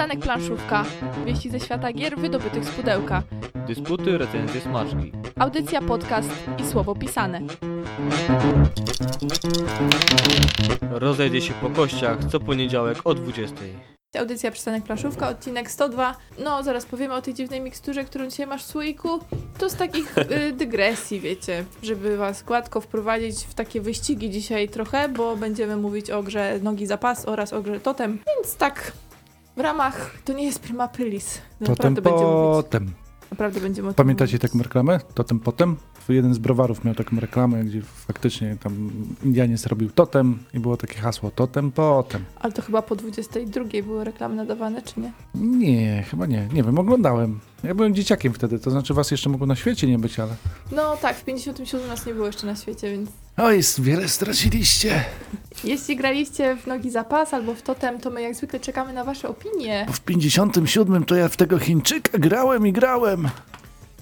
Przystanek planszówka. Wieści ze świata gier wydobytych z pudełka. Dysputy, recenzje, smaczki. Audycja, podcast i słowo pisane. Rozejdzie się po kościach co poniedziałek o 20. Audycja Przystanek planszówka, odcinek 102. No, zaraz powiemy o tej dziwnej miksturze, którą dzisiaj masz w słoiku. To z takich y, dygresji, wiecie, żeby was gładko wprowadzić w takie wyścigi dzisiaj trochę, bo będziemy mówić o grze Nogi za pas oraz o grze Totem. Więc tak, w ramach, to nie jest prima aprilis. Potem, Naprawdę będziemy mówić. potem. Naprawdę będziemy Pamiętacie mówić. taką reklamę? Totem, potem? Jeden z browarów miał taką reklamę, gdzie faktycznie tam Indianiec robił totem i było takie hasło totem, potem. Ale to chyba po 22 były reklamy nadawane, czy nie? Nie, chyba nie. Nie wiem, oglądałem. Ja byłem dzieciakiem wtedy, to znaczy was jeszcze mogło na świecie nie być, ale... No tak, w 57 nas nie było jeszcze na świecie, więc O, jest wiele straciliście. jeśli graliście w Nogi za pas albo w Totem, to my jak zwykle czekamy na wasze opinie. Bo w 57 to ja w tego Chińczyka grałem i grałem.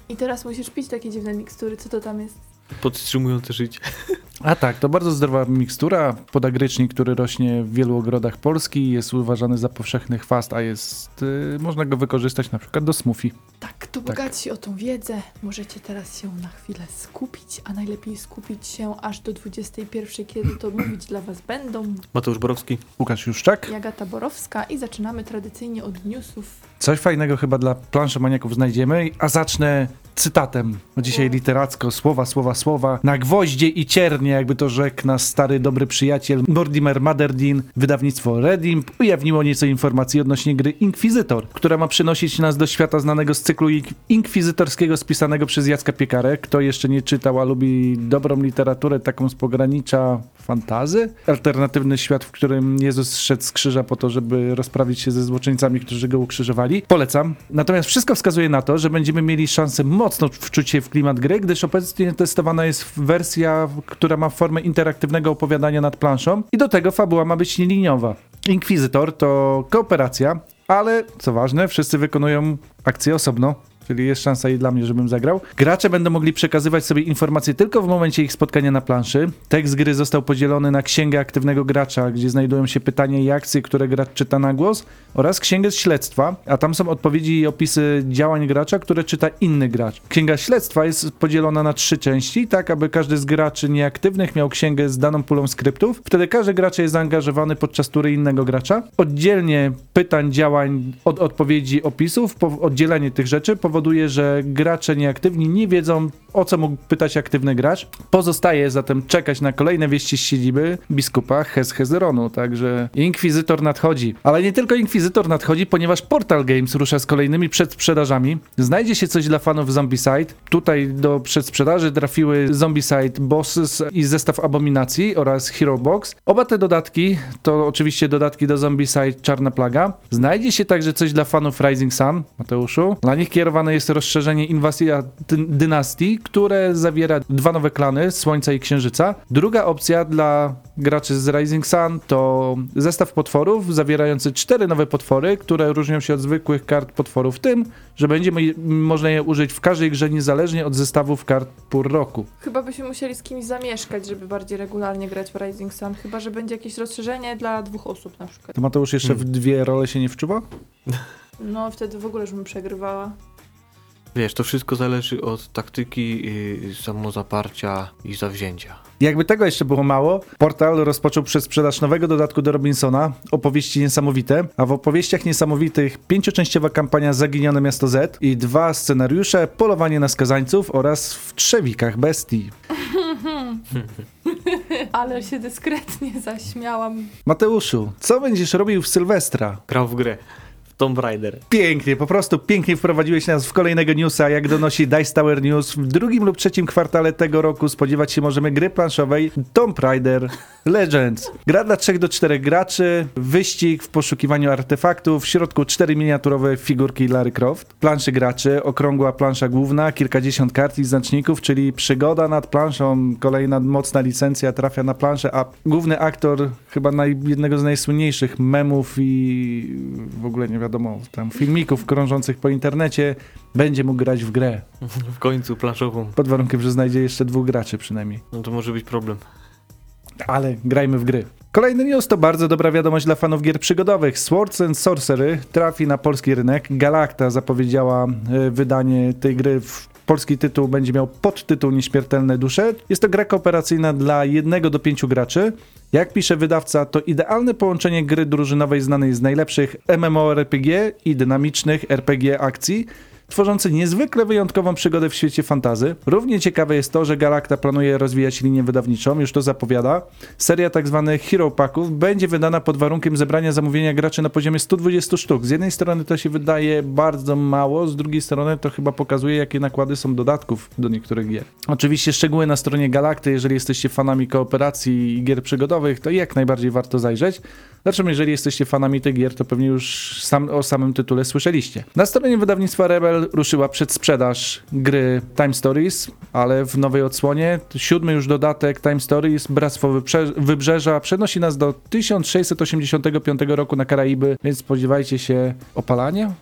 I teraz musisz pić takie dziwne mikstury, co to tam jest? Podtrzymujące życie. A tak, to bardzo zdrowa mikstura. Podagrycznik, który rośnie w wielu ogrodach Polski, jest uważany za powszechny chwast, a jest... Y, można go wykorzystać na przykład do smoothie. Tak, to bogaci o tą wiedzę. Możecie teraz się na chwilę skupić, a najlepiej skupić się aż do 21, kiedy to mówić dla was będą Mateusz Borowski. Łukasz Juszczak. Jagata Borowska i zaczynamy tradycyjnie od newsów. Coś fajnego chyba dla planszomaniaków znajdziemy, a zacznę cytatem. Dzisiaj O. literacko, słowa, słowa, słowa. Na gwoździe i ciernie, jakby to rzekł nasz stary, dobry przyjaciel Mortimer Maderdin, wydawnictwo Redim, ujawniło nieco informacji odnośnie gry Inkwizytor, która ma przynosić nas do świata znanego z cyklu ink- inkwizytorskiego spisanego przez Jacka Piekarę. Kto jeszcze nie czytał, a lubi dobrą literaturę, taką z pogranicza fantazy? Alternatywny świat, w którym Jezus szedł z krzyża po to, żeby rozprawić się ze złoczyńcami, którzy go ukrzyżowali. Polecam. Natomiast wszystko wskazuje na to, że będziemy mieli szansę mocno wczuć się w klimat gry, gdyż obecnie testowana jest wersja, która ma formę interaktywnego opowiadania nad planszą i do tego fabuła ma być nieliniowa. Inkwizytor to kooperacja, ale co ważne, wszyscy wykonują akcję osobno. Czyli jest szansa i dla mnie, żebym zagrał. Gracze będą mogli przekazywać sobie informacje tylko w momencie ich spotkania na planszy. Tekst gry został podzielony na księgę aktywnego gracza, gdzie znajdują się pytania i akcje, które gracz czyta na głos, oraz księgę śledztwa, a tam są odpowiedzi i opisy działań gracza, które czyta inny gracz. Księga śledztwa jest podzielona na trzy części, tak aby każdy z graczy nieaktywnych miał księgę z daną pulą skryptów. Wtedy każdy gracz jest zaangażowany podczas tury innego gracza. Oddzielnie pytań, działań od odpowiedzi, opisów, oddzielenie tych rzeczy powoduje, że gracze nieaktywni nie wiedzą, o co mógł pytać aktywny gracz. Pozostaje zatem czekać na kolejne wieści z siedziby biskupa Hez Hezeronu, także Inkwizytor nadchodzi. Ale nie tylko Inkwizytor nadchodzi, ponieważ Portal Games rusza z kolejnymi przedsprzedażami. Znajdzie się coś dla fanów Zombicide. Tutaj do przedsprzedaży trafiły Zombicide Bosses i zestaw Abominacji oraz Hero Box. Oba te dodatki to oczywiście dodatki do Zombicide Czarna Plaga. Znajdzie się także coś dla fanów Rising Sun, Mateuszu. Dla nich kierowane jest rozszerzenie Inwazja dy- Dynastii, które zawiera dwa nowe klany, Słońca i Księżyca. Druga opcja dla graczy z Rising Sun to zestaw potworów zawierający cztery nowe potwory, które różnią się od zwykłych kart potworów tym, że będzie mo- można je użyć w każdej grze niezależnie od zestawów kart pór roku. Chyba byśmy musieli z kimś zamieszkać, żeby bardziej regularnie grać w Rising Sun. Chyba, że będzie jakieś rozszerzenie dla dwóch osób na przykład. To Mateusz jeszcze w dwie role się nie wczuwa? No, wtedy w ogóle już bym przegrywała. Wiesz, to wszystko zależy od taktyki, yy, samozaparcia i zawzięcia. Jakby tego jeszcze było mało, portal rozpoczął przedsprzedaż nowego dodatku do Robinsona, opowieści niesamowite, a w opowieściach niesamowitych pięcioczęściowa kampania Zaginione Miasto Z i dwa scenariusze Polowanie na skazańców oraz w trzewikach bestii. Ale się dyskretnie zaśmiałam. Mateuszu, co będziesz robił w Sylwestra? Grał w grę. Tomb Raider. Pięknie, po prostu pięknie wprowadziłeś nas w kolejnego newsa, jak donosi Dice Tower News. W drugim lub trzecim kwartale tego roku spodziewać się możemy gry planszowej Tomb Raider Legends. Gra dla 3 do 4 graczy, wyścig w poszukiwaniu artefaktów, w środku cztery miniaturowe figurki Larry Croft, planszy graczy, okrągła plansza główna, kilkadziesiąt kart i znaczników, czyli przygoda nad planszą, kolejna mocna licencja trafia na planszę, a główny aktor chyba naj, jednego z najsłynniejszych memów i w ogóle nie wiadomo, tam filmików krążących po internecie, będzie mógł grać w grę. W końcu planszową. Pod warunkiem, że znajdzie jeszcze dwóch graczy przynajmniej. No to może być problem. Ale grajmy w gry. Kolejny news to bardzo dobra wiadomość dla fanów gier przygodowych. Swords and Sorcery trafi na polski rynek. Galacta zapowiedziała e, wydanie tej gry w Polski tytuł będzie miał podtytuł Nieśmiertelne Dusze. Jest to gra kooperacyjna dla jednego do pięciu graczy. Jak pisze wydawca, to idealne połączenie gry drużynowej znanej z najlepszych MMORPG i dynamicznych RPG akcji, tworzący niezwykle wyjątkową przygodę w świecie fantazy. Równie ciekawe jest to, że Galacta planuje rozwijać linię wydawniczą, już to zapowiada. Seria tzw. Hero Packów będzie wydana pod warunkiem zebrania zamówienia graczy na poziomie 120 sztuk. Z jednej strony to się wydaje bardzo mało, z drugiej strony to chyba pokazuje, jakie nakłady są dodatków do niektórych gier. Oczywiście szczegóły na stronie Galakty, jeżeli jesteście fanami kooperacji i gier przygodowych, to jak najbardziej warto zajrzeć. Zresztą, jeżeli jesteście fanami tych gier, to pewnie już sam, o samym tytule słyszeliście. Na stronie wydawnictwa Rebel ruszyła przedsprzedaż gry Time Stories, ale w nowej odsłonie. Siódmy już dodatek Time Stories, Bractwo Wybrze- Wybrzeża, przenosi nas do 1685 roku na Karaiby, więc spodziewajcie się opalania?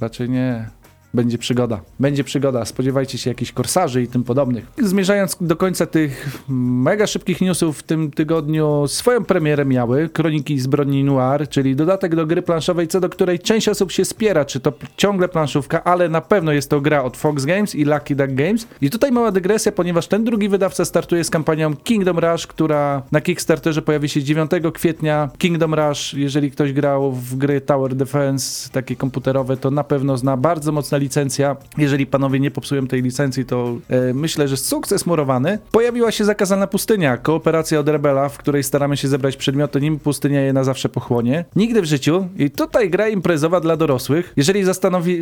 Raczej nie. Będzie przygoda. Będzie przygoda. Spodziewajcie się jakichś korsarzy i tym podobnych. Zmierzając do końca tych mega szybkich newsów w tym tygodniu, swoją premierę miały Kroniki Zbrodni Noir, czyli dodatek do gry planszowej, co do której część osób się spiera, czy to ciągle planszówka, ale na pewno jest to gra od Fox Games i Lucky Duck Games. I tutaj mała dygresja, ponieważ ten drugi wydawca startuje z kampanią Kingdom Rush, która na Kickstarterze pojawi się 9 kwietnia. Kingdom Rush, jeżeli ktoś grał w gry Tower Defense, takie komputerowe, to na pewno zna bardzo mocna licencja. Jeżeli panowie nie popsują tej licencji, to e, myślę, że sukces murowany. Pojawiła się zakazana pustynia, kooperacja od Rebela, w której staramy się zebrać przedmioty, nim pustynia je na zawsze pochłonie. Nigdy w życiu. I tutaj gra imprezowa dla dorosłych. Jeżeli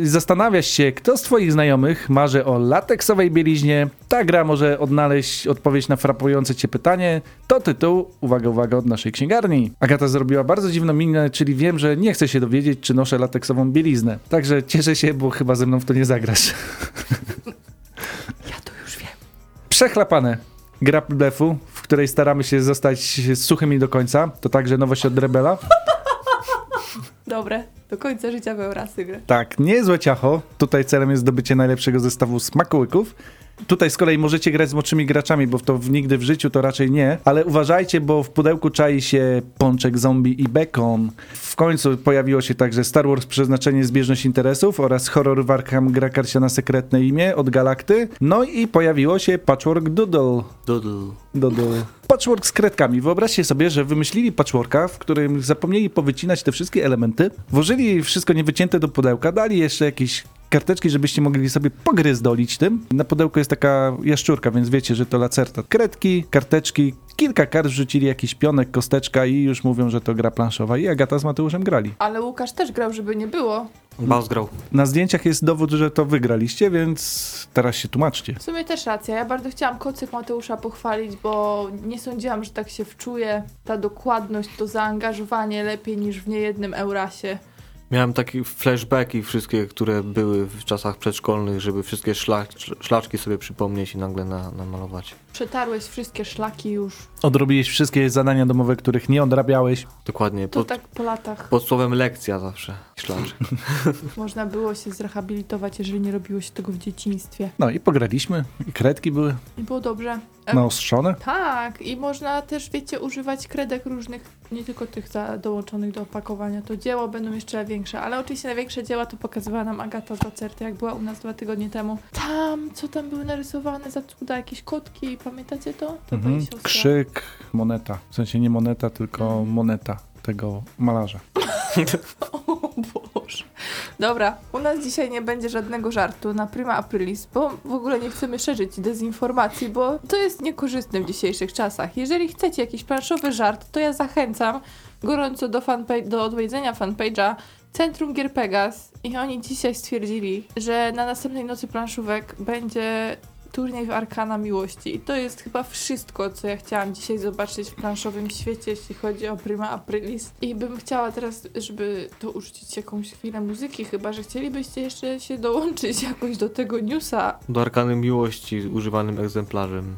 zastanawiasz się, kto z twoich znajomych marzy o lateksowej bieliźnie, ta gra może odnaleźć odpowiedź na frapujące cię pytanie. To tytuł, uwaga, uwaga, od naszej księgarni. Agata zrobiła bardzo dziwną minę, czyli wiem, że nie chce się dowiedzieć, czy noszę lateksową bieliznę. Także cieszę się, bo chyba ze mną w to nie zagrasz. Ja to już wiem. Przechlapane. Gra blefu, w której staramy się zostać suchymi do końca. To także nowość od Rebela. Dobre. Do końca życia w Eurasy grę. Tak, niezłe ciacho. Tutaj celem jest zdobycie najlepszego zestawu smakołyków. Tutaj z kolei możecie grać z młodszymi graczami, bo to w nigdy w życiu to raczej nie. Ale uważajcie, bo w pudełku czai się pączek zombie i bacon. W końcu pojawiło się także Star Wars Przeznaczenie Zbieżność Interesów oraz horror Warham Gra Karciana Sekretne Imię od Galakty. No i pojawiło się Patchwork Doodle. Doodle. Doodle. Patchwork z kredkami. Wyobraźcie sobie, że wymyślili patchworka, w którym zapomnieli powycinać te wszystkie elementy, włożyli wszystko niewycięte do pudełka, dali jeszcze jakieś karteczki, żebyście mogli sobie pogryzdolić tym. Na pudełku jest taka jaszczurka, więc wiecie, że to lacerta. Kredki, karteczki, kilka kart wrzucili, jakiś pionek, kosteczka i już mówią, że to gra planszowa. I Agata z Mateuszem grali. Ale Łukasz też grał, żeby nie było. Baus grał. Na zdjęciach jest dowód, że to wygraliście, więc teraz się tłumaczcie. W sumie też racja. Ja bardzo chciałam kocyk Mateusza pochwalić, bo nie sądziłam, że tak się wczuje. Ta dokładność, to zaangażowanie lepiej niż w niejednym Eurasie. Miałem takie flashbacki wszystkie, które były w czasach przedszkolnych, żeby wszystkie szlak, szlaczki sobie przypomnieć i nagle na, namalować. Przetarłeś wszystkie szlaki już. Odrobiłeś wszystkie zadania domowe, których nie odrabiałeś. Dokładnie. To Pod, tak po latach pod słowem lekcja zawsze. Szlaczek. można było się zrehabilitować, jeżeli nie robiło się tego w dzieciństwie. No i pograliśmy, i kredki były I było dobrze. E, naostrzone. Tak, i można też, wiecie, używać kredek różnych, nie tylko tych za, dołączonych do opakowania. To dzieło będą jeszcze większe, ale oczywiście największe dzieła to pokazywała nam Agata z Lacerty, jak była u nas dwa tygodnie temu. Tam, co tam były narysowane za cuda, jakieś kotki, pamiętacie to? To Mhm. Krzyk, moneta. W sensie nie moneta, tylko Mhm. moneta tego malarza. O Boże. Dobra, u nas dzisiaj nie będzie żadnego żartu na prima aprilis, bo w ogóle nie chcemy szerzyć dezinformacji, bo to jest niekorzystne w dzisiejszych czasach. Jeżeli chcecie jakiś planszowy żart, to ja zachęcam gorąco do, do odwiedzenia fanpage'a Centrum Gier Pegas i oni dzisiaj stwierdzili, że na następnej nocy planszówek będzie turniej w Arkana Miłości. I to jest chyba wszystko, co ja chciałam dzisiaj zobaczyć w planszowym świecie, jeśli chodzi o Prima Aprilis. I bym chciała teraz, żeby to uczcić jakąś chwilę muzyki, chyba że chcielibyście jeszcze się dołączyć jakoś do tego newsa. Do arkany miłości używanym egzemplarzem.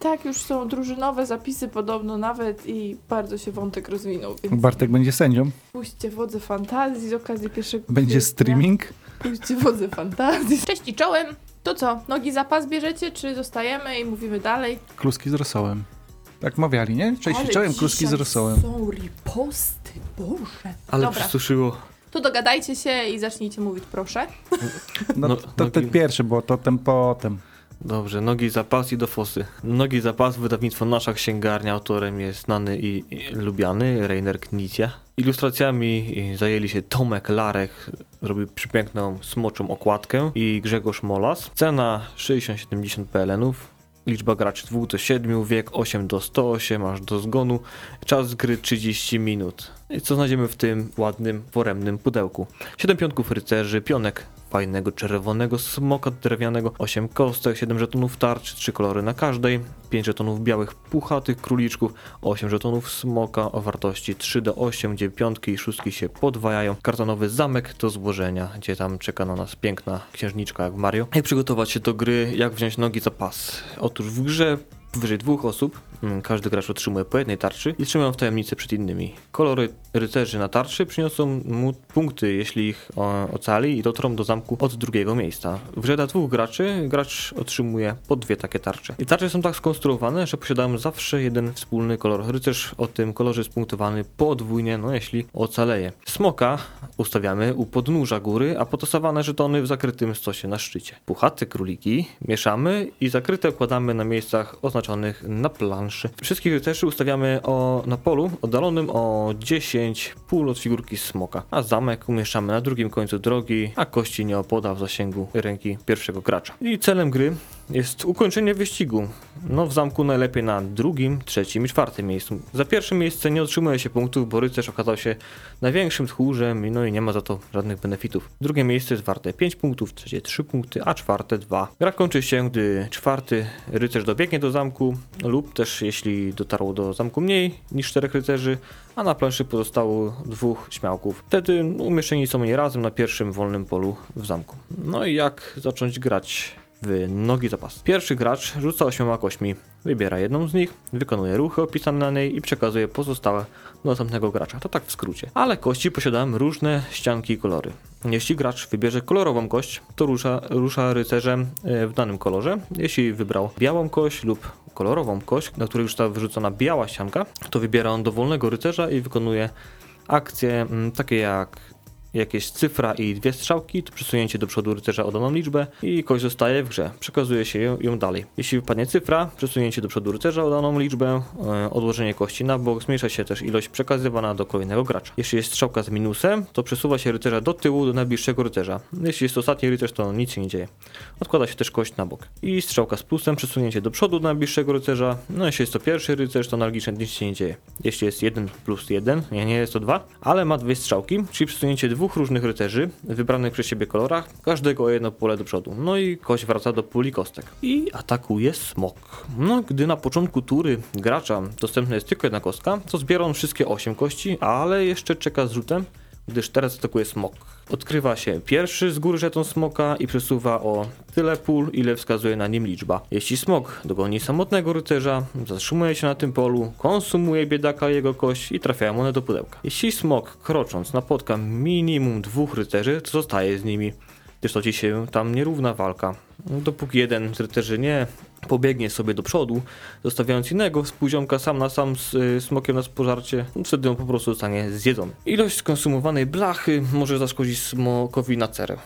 Tak, już są drużynowe zapisy podobno nawet i bardzo się wątek rozwinął, więc Bartek będzie sędzią. puśćcie wodze fantazji z okazji pierwszego Będzie kwietnia. streaming. Puśćcie wodze fantazji. Cześć i czołem! To co, nogi za pas bierzecie, czy zostajemy i mówimy dalej? Kluski z rosołem. Tak mawiali, nie? Cześć, Ale czołem kluski z dzisiaj rosołem. są riposty, Boże. Ale Dobra, przysuszyło. to dogadajcie się i zacznijcie mówić, proszę. No, No, to nogi- ten pierwszy, bo to ten potem. Dobrze, nogi za pas i do fosy. Nogi za pas, wydawnictwo Nasza Księgarnia, autorem jest znany i, i lubiany Rainer Knizia. Ilustracjami zajęli się Tomek Larek, zrobił przepiękną smoczą okładkę i Grzegorz Molas. Cena 60-70 PLN-ów. Liczba graczy 2 do 7, wiek 8 do 108, aż do zgonu. Czas gry 30 minut. I co znajdziemy w tym ładnym, foremnym pudełku? 7 pionków rycerzy, pionek fajnego czerwonego smoka drewnianego, 8 kostek, 7 żetonów tarczy, 3 kolory na każdej, 5 żetonów białych puchatych króliczków, 8 żetonów smoka o wartości 3 do 8, gdzie piątki i szóstki się podwajają, kartonowy zamek do złożenia, gdzie tam czeka na nas piękna księżniczka jak Mario. Jak przygotować się do gry, jak wziąć nogi za pas? Otóż w grze Powyżej dwóch osób, mm, każdy gracz otrzymuje po jednej tarczy i trzymają w tajemnicy przed innymi. Kolory rycerzy na tarczy przyniosą mu punkty, jeśli ich ocali i dotrą do zamku od drugiego miejsca. W dla dwóch graczy gracz otrzymuje po dwie takie tarcze. I tarcze są tak skonstruowane, że posiadają zawsze jeden wspólny kolor. Rycerz o tym kolorze jest punktowany podwójnie, no jeśli ocaleje. Smoka ustawiamy u podnóża góry, a potosowane żetony w zakrytym stosie na szczycie. Puchaty króliki mieszamy i zakryte układamy na miejscach oznaczonych na planszy. Wszystkich rycerzy ustawiamy o, na polu oddalonym o 10 pól od figurki smoka, a zamek umieszczamy na drugim końcu drogi, a kości nie opoda w zasięgu ręki pierwszego gracza. I celem gry jest ukończenie wyścigu. No w zamku najlepiej na drugim, trzecim i czwartym miejscu. Za pierwsze miejsce nie otrzymuje się punktów, bo rycerz okazał się największym tchórzem no i nie ma za to żadnych benefitów. Drugie miejsce jest warte 5 punktów, trzecie 3 punkty, a czwarte 2. Gra kończy się, gdy czwarty rycerz dobiegnie do zamku lub też jeśli dotarło do zamku mniej niż czterech rycerzy, a na planszy pozostało dwóch śmiałków. Wtedy umieszczeni są oni razem na pierwszym wolnym polu w zamku. No i jak zacząć grać? W nogi zapas. Pierwszy gracz rzuca ośmioma kośćmi, wybiera jedną z nich, wykonuje ruchy opisane na niej i przekazuje pozostałe do następnego gracza. To tak w skrócie. Ale kości posiadają różne ścianki i kolory. Jeśli gracz wybierze kolorową kość, to rusza, rusza rycerzem e, w danym kolorze. Jeśli wybrał białą kość lub kolorową kość, na której już została wyrzucona biała ścianka, to wybiera on dowolnego rycerza i wykonuje akcje mm, takie jak jakieś cyfra i dwie strzałki, to przesunięcie do przodu rycerza o daną liczbę i kość zostaje w grze. Przekazuje się ją, ją dalej. Jeśli wypadnie cyfra, przesunięcie do przodu rycerza o daną liczbę, e, odłożenie kości na bok, zmniejsza się też ilość przekazywana do kolejnego gracza. Jeśli jest strzałka z minusem, to przesuwa się rycerza do tyłu do najbliższego rycerza. Jeśli jest ostatni rycerz, to nic się nie dzieje. Odkłada się też kość na bok. I strzałka z plusem, przesunięcie do przodu do najbliższego rycerza. No jeśli jest to pierwszy rycerz, to analogicznie nic się nie dzieje. Jeśli jest 1 plus 1, nie, nie jest to 2, ale ma dwie strzałki, czyli przesunięcie dwóch różnych rycerzy, wybranych przez siebie kolorach, każdego o jedno pole do przodu. No i kość wraca do puli kostek. I atakuje smok. No, gdy na początku tury gracza dostępna jest tylko jedna kostka, to zbiera on wszystkie 8 kości, ale jeszcze czeka z rzutem, gdyż teraz atakuje smok. Odkrywa się pierwszy z góry żeton smoka i przesuwa o tyle pól, ile wskazuje na nim liczba. Jeśli smok dogoni samotnego rycerza, zatrzymuje się na tym polu, konsumuje biedaka jego kość i trafiają one do pudełka. Jeśli smok krocząc napotka minimum dwóch rycerzy, to zostaje z nimi. Gdyż toczy się tam nierówna walka. Dopóki jeden z rycerzy nie pobiegnie sobie do przodu, zostawiając innego współziomka sam na sam z y, smokiem na spożarcie, no wtedy on po prostu zostanie zjedzony. Ilość skonsumowanej blachy może zaszkodzić smokowi na cerę.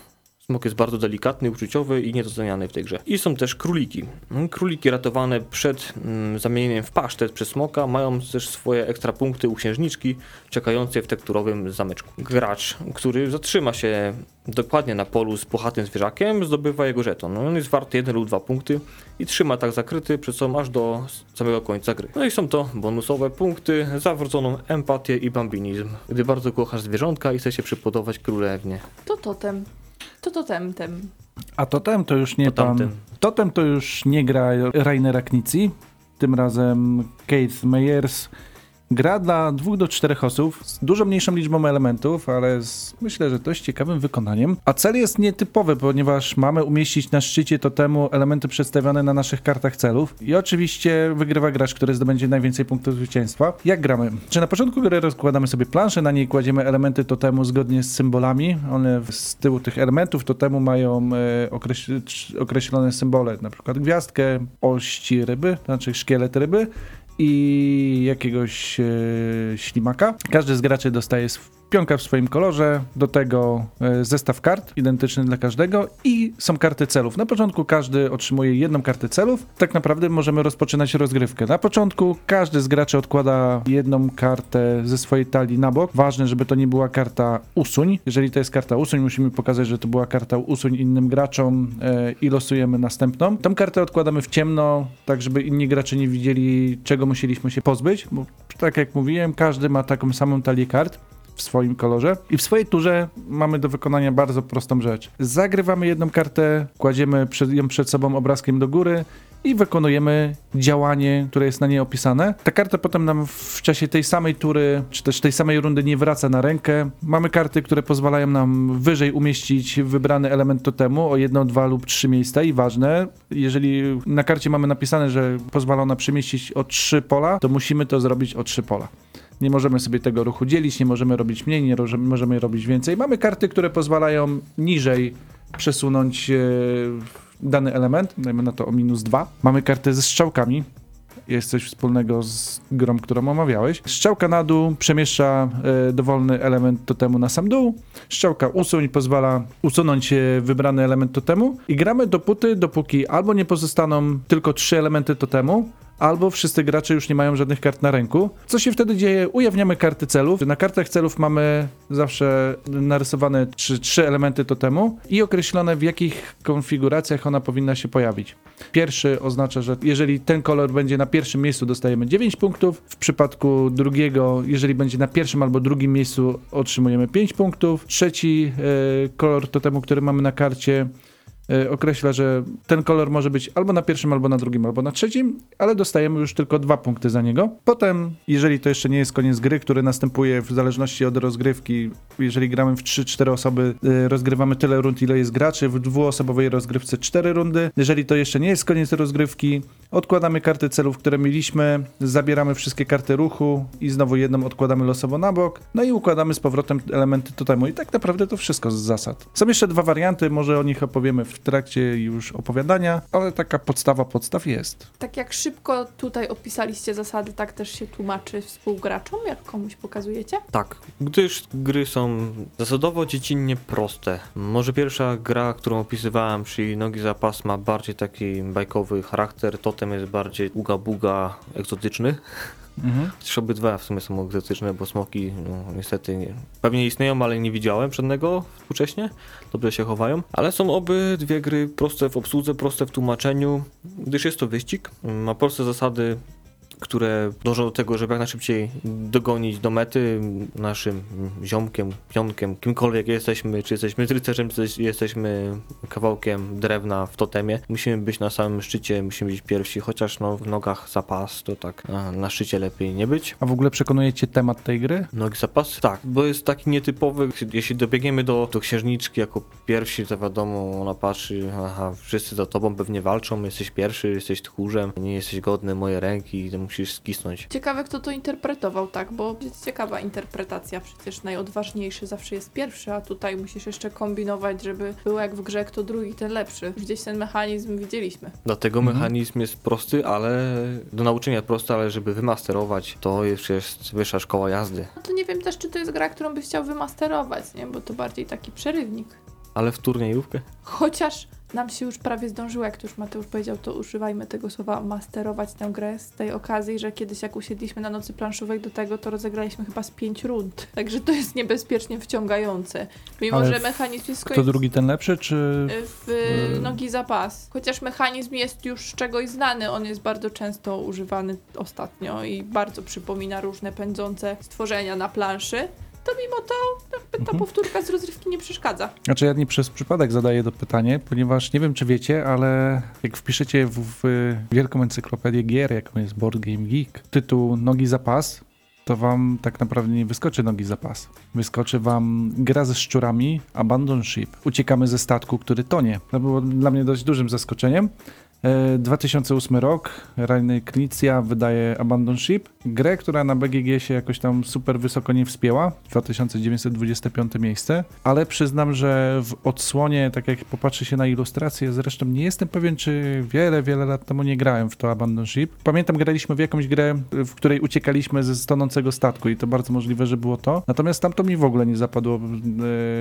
Smok jest bardzo delikatny, uczuciowy i niedoceniany w tej grze. I są też króliki. Mm, Króliki ratowane przed mm, zamienieniem w pasztet przez smoka mają też swoje ekstra punkty u księżniczki czekającej w tekturowym zameczku. Gracz, który zatrzyma się dokładnie na polu z puchatym zwierzakiem, zdobywa jego żeton. On jest warty 1 lub 2 punkty i trzyma tak zakryty przed sobą aż do samego końca gry. No i są to bonusowe punkty za wrodzoną empatię i bambinizm. Gdy bardzo kochasz zwierzątka i chce się przypodobać królewnie. To totem. To totem, tem. A totem to już nie To pan. Totem to już nie gra Rainera Knici. Tym razem Keith Meyers gra dla dwóch do czterech osób z dużo mniejszą liczbą elementów, ale z, myślę, że dość ciekawym wykonaniem. A cel jest nietypowy, ponieważ mamy umieścić na szczycie totemu elementy przedstawione na naszych kartach celów. I oczywiście wygrywa gracz, który zdobędzie najwięcej punktów zwycięstwa. Jak gramy? Czy na początku gry rozkładamy sobie planszę, na niej kładziemy elementy totemu zgodnie z symbolami. One z tyłu tych elementów totemu mają e, okreś- określone symbole, na przykład gwiazdkę, ości ryby, znaczy szkielet ryby i jakiegoś e, ślimaka. Każdy z graczy dostaje pionka w swoim kolorze, do tego e, zestaw kart identyczny dla każdego i są karty celów. Na początku każdy otrzymuje jedną kartę celów. Tak naprawdę możemy rozpoczynać rozgrywkę. Na początku każdy z graczy odkłada jedną kartę ze swojej talii na bok. Ważne, żeby to nie była karta usuń. Jeżeli to jest karta usuń, musimy pokazać, że to była karta usuń innym graczom e, i losujemy następną. Tą kartę odkładamy w ciemno, tak żeby inni gracze nie widzieli, czego musieliśmy się pozbyć, bo tak jak mówiłem, każdy ma taką samą talię kart w swoim kolorze. I w swojej turze mamy do wykonania bardzo prostą rzecz. Zagrywamy jedną kartę, kładziemy ją przed sobą obrazkiem do góry i wykonujemy działanie, które jest na niej opisane. Ta karta potem nam w czasie tej samej tury, czy też tej samej rundy nie wraca na rękę. Mamy karty, które pozwalają nam wyżej umieścić wybrany element totemu o jedno, dwa lub trzy miejsca i ważne, jeżeli na karcie mamy napisane, że pozwala ona przemieścić o trzy pola, to musimy to zrobić o trzy pola. Nie możemy sobie tego ruchu dzielić, nie możemy robić mniej, nie możemy robić więcej. Mamy karty, które pozwalają niżej przesunąć e, dany element, dajmy na to o minus dwa. Mamy kartę ze strzałkami. Jest coś wspólnego z grą, którą omawiałeś. Strzałka na dół przemieszcza e, dowolny element totemu na sam dół. Strzałka usuń pozwala usunąć e, wybrany element totemu. I gramy dopóty, dopóki albo nie pozostaną tylko trzy elementy totemu, albo wszyscy gracze już nie mają żadnych kart na ręku. Co się wtedy dzieje? Ujawniamy karty celów. Na kartach celów mamy zawsze narysowane trzy, trzy elementy totemu i określone w jakich konfiguracjach ona powinna się pojawić. Pierwszy oznacza, że jeżeli ten kolor będzie na pierwszym miejscu, dostajemy 9 punktów. W przypadku drugiego, jeżeli będzie na pierwszym albo drugim miejscu, otrzymujemy 5 punktów. Trzeci e, kolor totemu, który mamy na karcie, określa, że ten kolor może być albo na pierwszym, albo na drugim, albo na trzecim, ale dostajemy już tylko dwa punkty za niego. Potem, jeżeli to jeszcze nie jest koniec gry, który następuje w zależności od rozgrywki, jeżeli gramy w 3-4 osoby, e, rozgrywamy tyle rund, ile jest graczy, w dwuosobowej rozgrywce 4 rundy. Jeżeli to jeszcze nie jest koniec rozgrywki, odkładamy karty celów, które mieliśmy, zabieramy wszystkie karty ruchu i znowu jedną odkładamy losowo na bok, no i układamy z powrotem elementy totemu. I tak naprawdę to wszystko z zasad. Są jeszcze dwa warianty, może o nich opowiemy w trakcie już opowiadania, ale taka podstawa podstaw jest. Tak jak szybko tutaj opisaliście zasady, tak też się tłumaczy współgraczom, jak komuś pokazujecie? Tak, gdyż gry są zasadowo dziecinnie proste. Może pierwsza gra, którą opisywałem, czyli Nogi za pas, ma bardziej taki bajkowy charakter, totem jest bardziej uga-buga egzotyczny. Mhm. Chociaż obydwa w sumie są egzotyczne, bo smoki no, niestety nie, pewnie istnieją, ale nie widziałem żadnego współcześnie. Dobrze się chowają. Ale są obydwie gry proste w obsłudze, proste w tłumaczeniu, gdyż jest to wyścig. Ma proste zasady, które dążą do tego, żeby jak najszybciej dogonić do mety naszym ziomkiem, pionkiem, kimkolwiek jesteśmy, czy jesteśmy rycerzem, czy jesteśmy kawałkiem drewna w totemie. Musimy być na samym szczycie, musimy być pierwsi, chociaż no, w nogach zapas to tak na szczycie lepiej nie być. A w ogóle przekonujecie temat tej gry? Nogi zapas? Tak, bo jest taki nietypowy. Jeśli dobiegniemy do, do księżniczki jako pierwsi, to wiadomo, ona patrzy, aha, wszyscy za tobą pewnie walczą, jesteś pierwszy, jesteś tchórzem, nie jesteś godny mojej ręki, to musisz skisnąć. Ciekawe, kto to interpretował, tak? Bo jest ciekawa interpretacja. Przecież najodważniejszy zawsze jest pierwszy, a tutaj musisz jeszcze kombinować, żeby było jak w grze, kto drugi, ten lepszy. Gdzieś ten mechanizm widzieliśmy. Dlatego Mhm. mechanizm jest prosty, ale do nauczenia prosty, ale żeby wymasterować, to już jest wyższa szkoła jazdy. No to nie wiem też, czy to jest gra, którą byś chciał wymasterować, nie? Bo to bardziej taki przerywnik. Ale w turniejówkę? Chociaż nam się już prawie zdążyło, jak to już Mateusz powiedział, to używajmy tego słowa masterować tę grę z tej okazji, że kiedyś jak usiedliśmy na nocy planszowej do tego, to rozegraliśmy chyba z pięć rund. Także to jest niebezpiecznie wciągające. Mimo, Ale że mechanizm jest Kto drugi, ten lepszy, czy... w y, nogi zapas. Chociaż mechanizm jest już z czegoś znany, on jest bardzo często używany ostatnio i bardzo przypomina różne pędzące stworzenia na planszy, to mimo to ta Mhm. powtórka z rozrywki nie przeszkadza. Znaczy ja nie przez przypadek zadaję to pytanie, ponieważ nie wiem czy wiecie, ale jak wpiszecie w, w wielką encyklopedię gier, jaką jest Board Game Geek, tytuł Nogi za pas, to wam tak naprawdę nie wyskoczy Nogi za pas. Wyskoczy wam gra ze szczurami Abandon Ship. Uciekamy ze statku, który tonie. To było dla mnie dość dużym zaskoczeniem. E, 2008 rok, Rainer Knizia wydaje Abandon Ship, grę, która na BGG się jakoś tam super wysoko nie wspięła, 2925 miejsce, ale przyznam, że w odsłonie, tak jak popatrzy się na ilustrację, zresztą nie jestem pewien, czy wiele, wiele lat temu nie grałem w to Abandon Ship. Pamiętam, graliśmy w jakąś grę, w której uciekaliśmy ze stonącego statku i to bardzo możliwe, że było to. Natomiast tam to mi w ogóle nie zapadło e,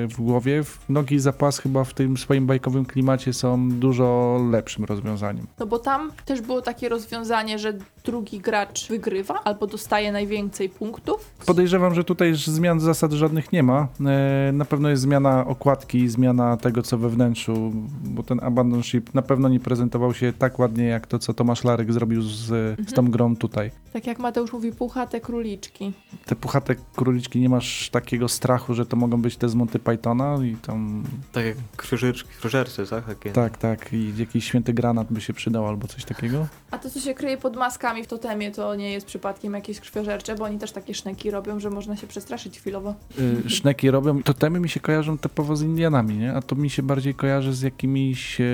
w głowie. Nogi i zapas chyba w tym swoim bajkowym klimacie są dużo lepszym rozwiązaniem. No bo tam też było takie rozwiązanie, że drugi gracz wygrywa albo dostaje najwięcej punktów. Podejrzewam, że tutaj już zmian zasad żadnych nie ma. E, Na pewno jest zmiana okładki, zmiana tego, co we wnętrzu, bo ten Abandon Ship na pewno nie prezentował się tak ładnie, jak to, co Tomasz Larek zrobił z, z tą grą tutaj. Tak jak Mateusz mówi, puchate króliczki. Te puchate króliczki, nie masz takiego strachu, że to mogą być te z Monty Pythona i tam, Tak jak krzyżyczki, krzyżercy, tak? Takie. tak, tak, i jakiś święty granat by się przydał albo coś takiego. A to, co się kryje pod maskami w totemie, to nie jest przypadkiem jakieś krwiożercze, bo oni też takie szneki robią, że można się przestraszyć chwilowo. Y, Szneki robią, totemy mi się kojarzą typowo z Indianami, nie? A to mi się bardziej kojarzy z jakimiś, e,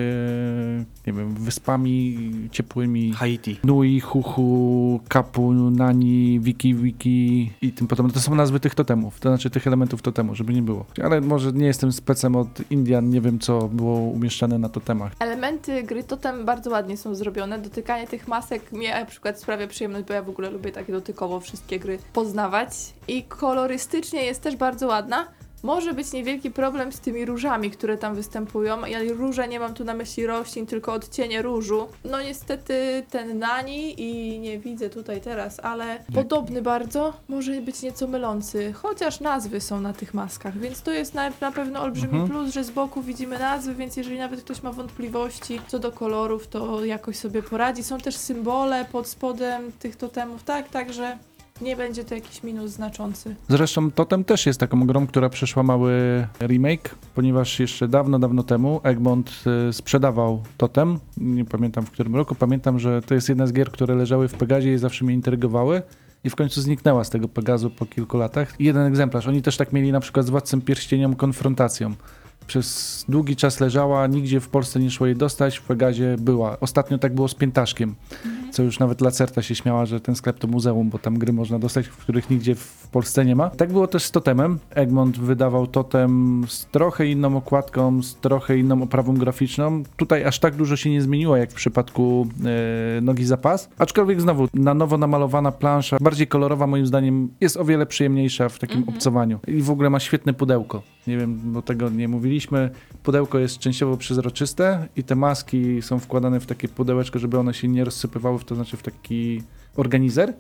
nie wiem, wyspami ciepłymi. Haiti. Nui, Huhu, Kapu, Nani, Wiki, Wiki i tym potem. To są nazwy tych totemów, to znaczy tych elementów totemu, żeby nie było. Ale może nie jestem specem od Indian, nie wiem co było umieszczane na totemach. Elementy gry totem bardzo ładnie są zrobione. Dotykanie tych masek mnie na przykład sprawia przyjemność, bo ja w ogóle lubię takie dotykowo wszystkie gry poznawać. I kolorystycznie jest też bardzo ładna. Może być niewielki problem z tymi różami, które tam występują. Ja róże nie mam tu na myśli roślin, tylko odcienie różu. No niestety ten nani i nie widzę tutaj teraz, ale podobny bardzo może być nieco mylący. Chociaż nazwy są na tych maskach, więc to jest na, na pewno olbrzymi Mhm. plus, że z boku widzimy nazwy, więc jeżeli nawet ktoś ma wątpliwości co do kolorów, to jakoś sobie poradzi. Są też symbole pod spodem tych totemów, tak, także nie będzie to jakiś minus znaczący. Zresztą Totem też jest taką grą, która przeszła mały remake, ponieważ jeszcze dawno, dawno temu Egmont y, sprzedawał Totem. Nie pamiętam w którym roku. Pamiętam, że to jest jedna z gier, które leżały w Pegazie i zawsze mnie intrygowały. I w końcu zniknęła z tego Pegazu po kilku latach. I jeden egzemplarz. Oni też tak mieli na przykład z Władcem Pierścienią konfrontacją. Przez długi czas leżała, nigdzie w Polsce nie szło jej dostać, w Pegazie była. Ostatnio tak było z Piętaszkiem, co już nawet Lacerta się śmiała, że ten sklep to muzeum, bo tam gry można dostać, w których nigdzie w Polsce nie ma. Tak było też z Totemem. Egmont wydawał Totem z trochę inną okładką, z trochę inną oprawą graficzną. Tutaj aż tak dużo się nie zmieniło, jak w przypadku e, Nogi Zapas. Aczkolwiek znowu, na nowo namalowana plansza, bardziej kolorowa moim zdaniem, jest o wiele przyjemniejsza w takim obcowaniu. I w ogóle ma świetne pudełko. Nie wiem, bo tego nie mówiliśmy. Pudełko jest częściowo przezroczyste i te maski są wkładane w takie pudełeczko, żeby one się nie rozsypywały, to znaczy w taki organizer.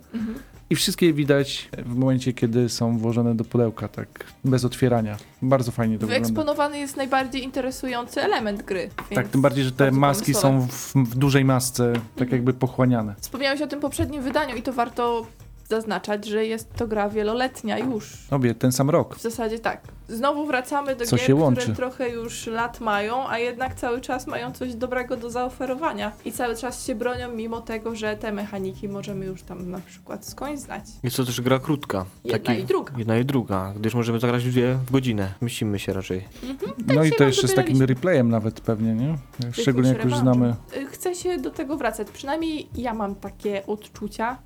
I wszystkie widać w momencie, kiedy są włożone do pudełka, tak bez otwierania. Bardzo fajnie to wygląda. Wyeksponowany jest najbardziej interesujący element gry. Tak, tym bardziej, że te maski pomysłowe. są w, w dużej masce, tak jakby pochłaniane. Wspomniałeś o tym poprzednim wydaniu i to warto zaznaczać, że jest to gra wieloletnia już. Obie ten sam rok. W zasadzie tak. Znowu wracamy do Co gier, się łączy. które trochę już lat mają, a jednak cały czas mają coś dobrego do zaoferowania. I cały czas się bronią, mimo tego, że te mechaniki możemy już tam na przykład skądś znać. Jest to też gra krótka. Jedna i druga. Jedna i druga, gdyż możemy zagrać dwie w godzinę. Myślimy się raczej. No i się to wam jeszcze z takim replayem nawet pewnie, nie? Szczególnie jak już znamy. Y, Chcę się do tego wracać. Przynajmniej ja mam takie odczucia,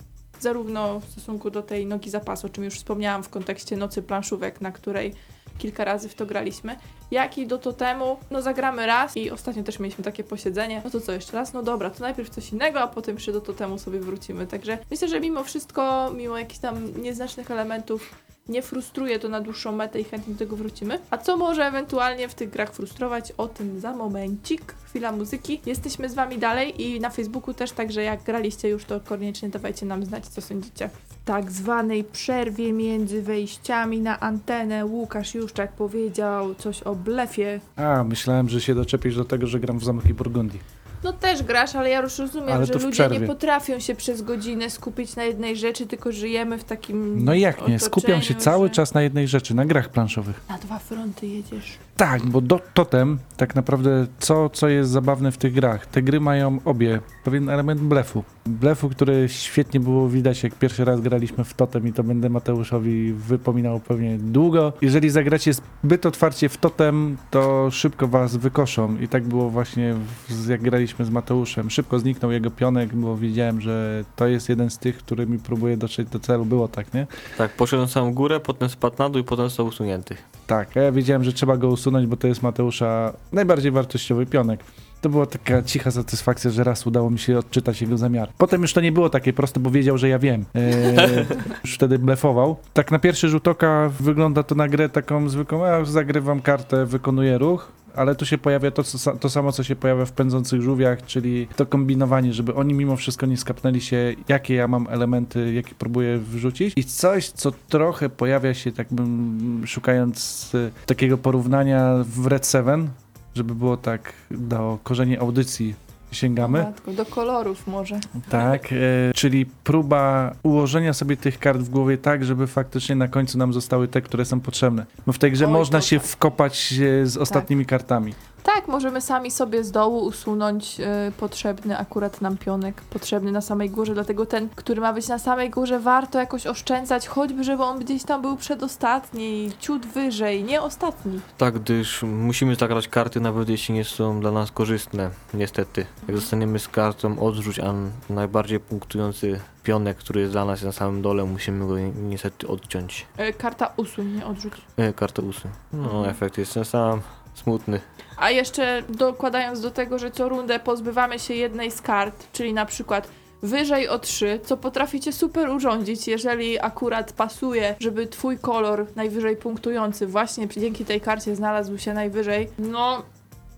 zarówno w stosunku do tej nogi zapasu, o czym już wspomniałam w kontekście nocy planszówek, na której kilka razy w to graliśmy, jak i do totemu, no zagramy raz i ostatnio też mieliśmy takie posiedzenie, no to co jeszcze raz? No dobra, to najpierw coś innego, a potem przy do totemu sobie wrócimy. Także myślę, że mimo wszystko, mimo jakichś tam nieznacznych elementów, nie frustruje to na dłuższą metę i chętnie do tego wrócimy. A co może ewentualnie w tych grach frustrować? O tym za momencik. Chwila muzyki. Jesteśmy z wami dalej i na Facebooku też, także jak graliście już, to koniecznie dawajcie nam znać, co sądzicie. W tak zwanej przerwie między wejściami na antenę Łukasz Juszczak powiedział coś o blefie. A, myślałem, że się doczepisz do tego, że gram w Zamki Burgundii. No też grasz, ale ja już rozumiem, Ale że ludzie nie potrafią się przez godzinę skupić na jednej rzeczy, tylko żyjemy w takim No jak nie? Skupiam się otoczeniu, cały że czas na jednej rzeczy, na grach planszowych. Na dwa fronty jedziesz. Tak, bo do, totem, tak naprawdę co, co jest zabawne w tych grach, te gry mają obie pewien element blefu. Blefu, który świetnie było widać, jak pierwszy raz graliśmy w Totem i to będę Mateuszowi wypominał pewnie długo. Jeżeli zagracie zbyt otwarcie w Totem, to szybko was wykoszą i tak było właśnie w, jak graliśmy z Mateuszem. Szybko zniknął jego pionek, bo wiedziałem, że to jest jeden z tych, który mi próbuje dotrzeć do celu. Było tak, nie? Tak, poszedłem na samą górę, potem spadł na dół i potem został usunięty. Tak, a ja wiedziałem, że trzeba go usunąć, bo to jest Mateusza najbardziej wartościowy pionek. To była taka cicha satysfakcja, że raz udało mi się odczytać jego zamiar. Potem już to nie było takie proste, bo wiedział, że ja wiem. Eee, już wtedy blefował. Tak na pierwszy rzut oka wygląda to na grę taką zwykłą, ja zagrywam kartę, wykonuję ruch, ale tu się pojawia to, co, to samo, co się pojawia w pędzących żółwiach, czyli to kombinowanie, żeby oni mimo wszystko nie skapnęli się, jakie ja mam elementy, jakie próbuję wrzucić. I coś, co trochę pojawia się, tak bym szukając e, takiego porównania w Red 7, żeby było tak do korzeni audycji sięgamy. Matko, do kolorów może. Tak, e, czyli próba ułożenia sobie tych kart w głowie tak, żeby faktycznie na końcu nam zostały te, które są potrzebne. Bo w tej grze Oj, można się tak. wkopać e, z ostatnimi kartami. Tak, możemy sami sobie z dołu usunąć y, potrzebny akurat nam pionek, potrzebny na samej górze, dlatego ten, który ma być na samej górze, warto jakoś oszczędzać, choćby żeby on gdzieś tam był przedostatni, ciut wyżej, nie ostatni. Tak, gdyż musimy zagrać karty, nawet jeśli nie są dla nas korzystne, niestety. Jak zostaniemy z kartą odrzuć, a najbardziej punktujący pionek, który jest dla nas na samym dole, musimy go ni- niestety odciąć. Y, karta usuń, nie odrzuć. E, kartę usuń. No, efekt jest ten sam, smutny. A jeszcze dokładając do tego, że co rundę pozbywamy się jednej z kart, czyli na przykład wyżej o 3, co potraficie super urządzić, jeżeli akurat pasuje, żeby twój kolor najwyżej punktujący właśnie dzięki tej karcie znalazł się najwyżej, no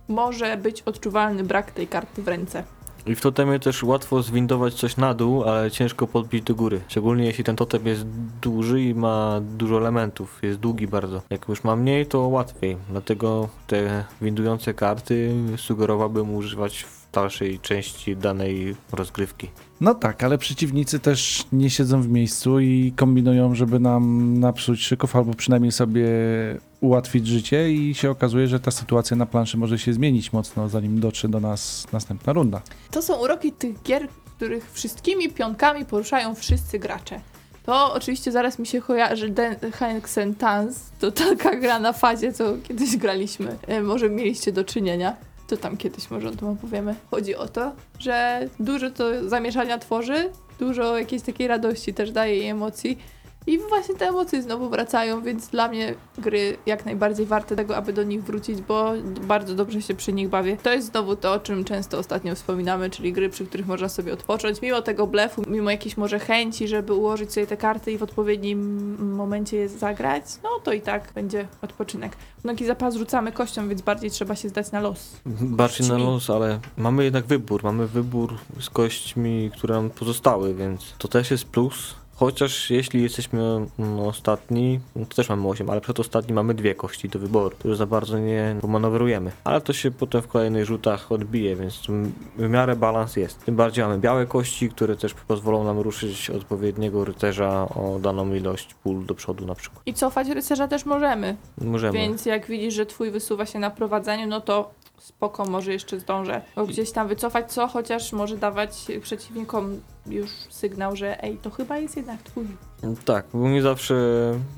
może być odczuwalny brak tej karty w ręce. I w totemie też łatwo zwindować coś na dół, ale ciężko podbić do góry. Szczególnie jeśli ten totem jest duży i ma dużo elementów, jest długi bardzo. Jak już ma mniej, to łatwiej. Dlatego te windujące karty sugerowałbym używać w dalszej części danej rozgrywki. No tak, ale przeciwnicy też nie siedzą w miejscu i kombinują, żeby nam napsuć szyków albo przynajmniej sobie ułatwić życie i się okazuje, że ta sytuacja na planszy może się zmienić mocno, zanim dotrze do nas następna runda. To są uroki tych gier, których wszystkimi pionkami poruszają wszyscy gracze. To oczywiście zaraz mi się kojarzy Hexen Tans, to taka gra na fazie, co kiedyś graliśmy. E, może mieliście do czynienia. To tam kiedyś może o tym opowiemy. Chodzi o to, że dużo to zamieszania tworzy, dużo jakiejś takiej radości też daje i emocji. I właśnie te emocje znowu wracają, więc dla mnie gry jak najbardziej warte tego, aby do nich wrócić, bo bardzo dobrze się przy nich bawię. To jest znowu to, o czym często ostatnio wspominamy, czyli gry, przy których można sobie odpocząć, mimo tego blefu, mimo jakiejś może chęci, żeby ułożyć sobie te karty i w odpowiednim momencie je zagrać, no to i tak będzie odpoczynek. W nogi zapas rzucamy kością, więc bardziej trzeba się zdać na los. Bardziej na los, ale mamy jednak wybór. Mamy wybór z kośćmi, które nam pozostały, więc to też jest plus. Chociaż jeśli jesteśmy no, ostatni, no, to też mamy 8, ale przedostatni mamy dwie kości do wyboru, które za bardzo nie pomanewrujemy. Ale to się potem w kolejnych rzutach odbije, więc w miarę balans jest. Tym bardziej mamy białe kości, które też pozwolą nam ruszyć odpowiedniego rycerza o daną ilość pól do przodu na przykład. I cofać rycerza też możemy, Możemy. więc jak widzisz, że twój wysuwa się na prowadzeniu, no to spoko, może jeszcze zdążę gdzieś tam wycofać, co chociaż może dawać przeciwnikom już sygnał, że ej, to chyba jest jednak twój. Tak, bo nie zawsze